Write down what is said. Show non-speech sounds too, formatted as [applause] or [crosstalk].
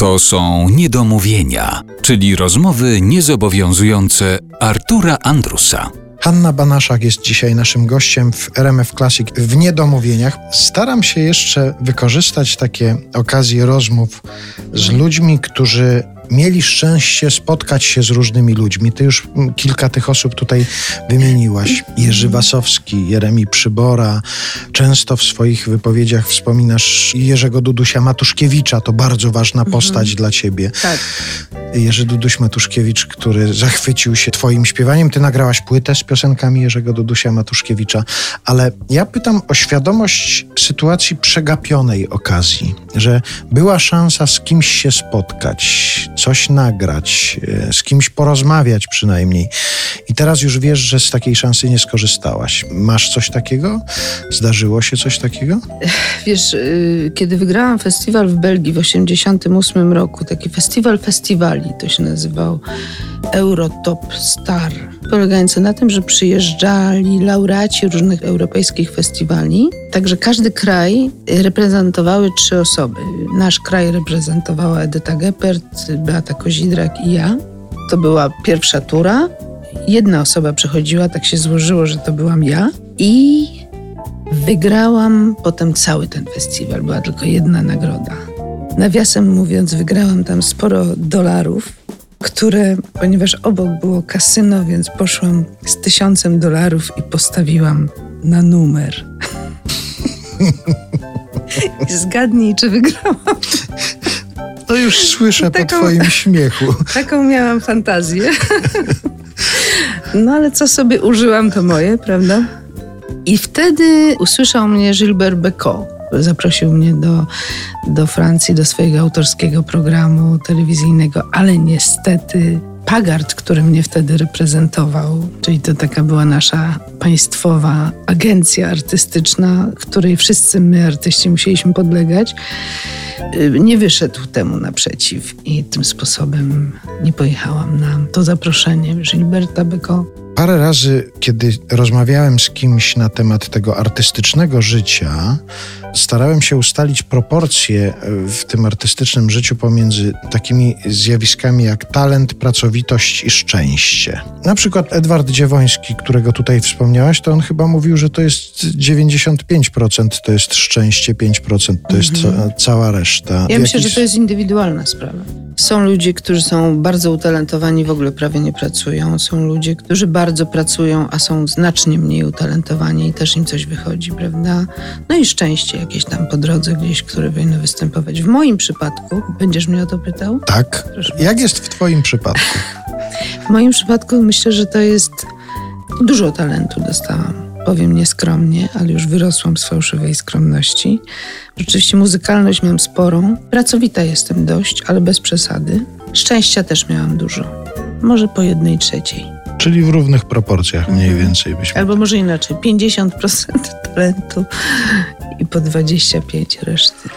To są niedomówienia, czyli rozmowy niezobowiązujące Artura Andrusa. Hanna Banaszak jest dzisiaj naszym gościem w RMF Classic w Niedomówieniach. Staram się jeszcze wykorzystać takie okazje rozmów z ludźmi, którzy mieli szczęście spotkać się z różnymi ludźmi. Ty już kilka tych osób tutaj wymieniłaś. Jerzy Wasowski, Jeremi Przybora. Często w swoich wypowiedziach wspominasz Jerzego Dudusia Matuszkiewicza. To bardzo ważna postać mhm. dla ciebie. Tak. Jerzy Duduś Matuszkiewicz, który zachwycił się twoim śpiewaniem. Ty nagrałaś płytę z piosenkami Jerzego Dudusia Matuszkiewicza, ale ja pytam o świadomość sytuacji przegapionej okazji, że była szansa z kimś się spotkać, coś nagrać, e, z kimś porozmawiać przynajmniej. I teraz już wiesz, że z takiej szansy nie skorzystałaś. Masz coś takiego? Zdarzyło się coś takiego? Wiesz, y, kiedy wygrałam festiwal w Belgii w 1988 roku, taki festiwal festiwali to się nazywał Eurotop Star, polegający na tym, że przyjeżdżali laureaci różnych europejskich festiwali. Także każdy kraj reprezentowały trzy osoby. Nasz kraj reprezentowała Edyta Geppert, Beata Kozidrak i ja. To była pierwsza tura. Jedna osoba przechodziła, tak się złożyło, że to byłam ja. I wygrałam potem cały ten festiwal. Była tylko jedna nagroda. Nawiasem mówiąc, wygrałam tam sporo dolarów które, ponieważ obok było kasyno, więc poszłam z tysiącem dolarów i postawiłam na numer. [laughs] I zgadnij, czy wygrałam. To już słyszę taką, po twoim śmiechu. [laughs] Taką miałam fantazję. No ale co sobie użyłam, to moje, prawda? I wtedy usłyszał mnie Gilbert Becot zaprosił mnie do, do Francji, do swojego autorskiego programu telewizyjnego, ale niestety Pagard, który mnie wtedy reprezentował, czyli to taka była nasza państwowa agencja artystyczna, której wszyscy my, artyści, musieliśmy podlegać, y, nie wyszedł temu naprzeciw i tym sposobem nie pojechałam na to zaproszenie Gilberta Beko. Parę razy, kiedy rozmawiałem z kimś na temat tego artystycznego życia, starałem się ustalić proporcje w tym artystycznym życiu pomiędzy takimi zjawiskami jak talent, pracowitość i szczęście. Na przykład Edward Dziewoński, którego tutaj wspomniałaś, to on chyba mówił, że to jest 95% to jest szczęście, 5% to jest mhm. cała reszta. Ja myślę, że to jest indywidualna sprawa. Są ludzie, którzy są bardzo utalentowani, w ogóle prawie nie pracują. Są ludzie, którzy bardzo pracują, a są znacznie mniej utalentowani i też im coś wychodzi, prawda? No i szczęście jakieś tam po drodze gdzieś, które powinno występować. W moim przypadku, będziesz mnie o to pytał? Tak. Proszę Jak bardzo. jest w twoim przypadku? W moim przypadku myślę, że to jest dużo talentu dostałam powiem nieskromnie, ale już wyrosłam z fałszywej skromności. Rzeczywiście muzykalność miałam sporą. Pracowita jestem dość, ale bez przesady. Szczęścia też miałam dużo. Może po jednej trzeciej. Czyli w równych proporcjach mniej mhm. więcej byśmy. Albo może inaczej, 50% [laughs] talentu i po 25% reszty.